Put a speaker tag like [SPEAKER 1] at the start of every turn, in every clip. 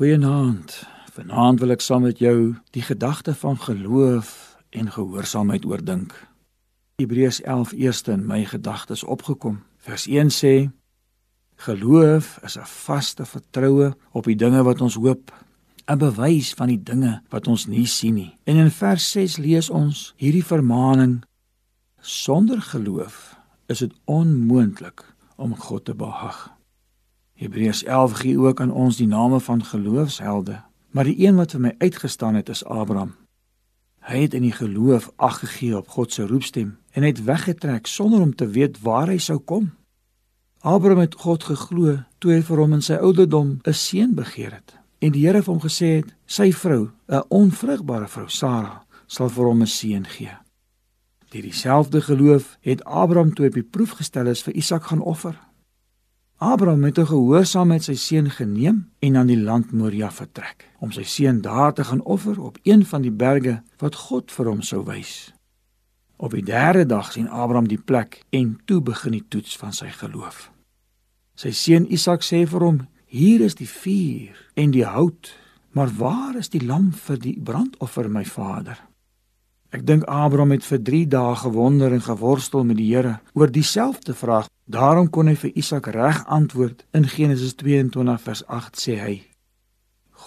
[SPEAKER 1] Goeienaand. Vanaand wil ek saam met jou die gedagte van geloof en gehoorsaamheid oordink. Hebreërs 11 eerste in my gedagtes opgekom. Vers 1 sê: Geloof is 'n vaste vertroue op die dinge wat ons hoop, 'n bewys van die dinge wat ons nie sien nie. En in vers 6 lees ons hierdie vermaaning: Sonder geloof is dit onmoontlik om God te behaag. Hebreërs 11 gee ook aan ons die name van geloofshelde, maar die een wat vir my uitgestaan het is Abraham. Hy het in die geloof ag gegee op God se roepstem en het weggetrek sonder om te weet waar hy sou kom. Abraham het God geglo toe hy vir hom in sy ouderdom 'n seun begeer het. En die Here het hom gesê het sy vrou, 'n onvrugbare vrou Sara, sal vir hom 'n seun gee. Deur dieselfde geloof het Abraham toe op die proef gestel is vir Isak gaan offer. Abraham het gehoorsaam met sy seun geneem en aan die land Moria vertrek om sy seun daar te gaan offer op een van die berge wat God vir hom sou wys. Op die derde dag sien Abraham die plek en toe begin die toets van sy geloof. Sy seun Isak sê vir hom: "Hier is die vuur en die hout, maar waar is die lam vir die brandoffer, my vader?" Ek dink Abraham het vir 3 dae gewonder en geworstel met die Here oor dieselfde vraag. Daarom kon hy vir Isak reg antwoord. In Genesis 22 vers 8 sê hy: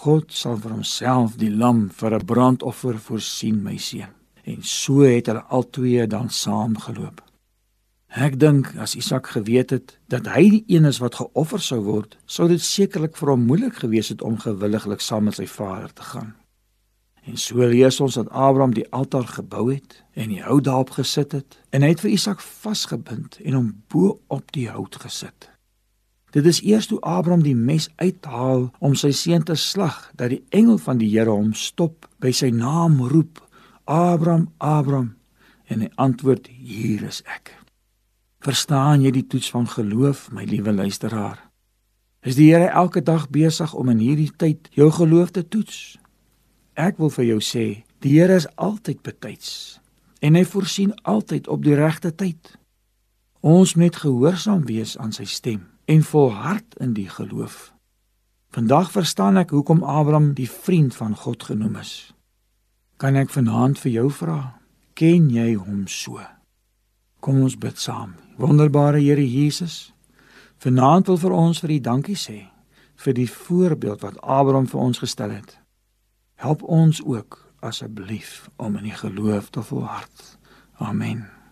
[SPEAKER 1] God sal vir homself die lam vir 'n brandoffer voorsien, my seun. En so het hulle albei dan saamgeloop. Ek dink as Isak geweet het dat hy die een is wat geoffer sou word, sou dit sekerlik vir hom moeilik gewees het om gewilliglik saam met sy vader te gaan. En so lees ons dat Abraham die altaar gebou het en die hout daarop gesit het en hy het vir Isak vasgebind en hom bo op die hout gesit. Dit is eers toe Abraham die mes uithaal om sy seun te slag dat die engel van die Here hom stop by sy naam roep: "Abraham, Abraham." En hy antwoord: "Hier is ek." Verstaan jy die toets van geloof, my liewe luisteraar? Is die Here elke dag besig om in hierdie tyd jou geloof te toets? Ek wil vir jou sê, die Here is altyd betyds en hy voorsien altyd op die regte tyd. Ons moet gehoorsaam wees aan sy stem en volhard in die geloof. Vandag verstaan ek hoekom Abraham die vriend van God genoem is. Kan ek vanaand vir jou vra, ken jy hom so? Kom ons bid saam. Wonderbare Here Jesus, vanaand wil vir ons vir U dankie sê vir die voorbeeld wat Abraham vir ons gestel het. Help ons ook asseblief om in die geloof te volhard. Amen.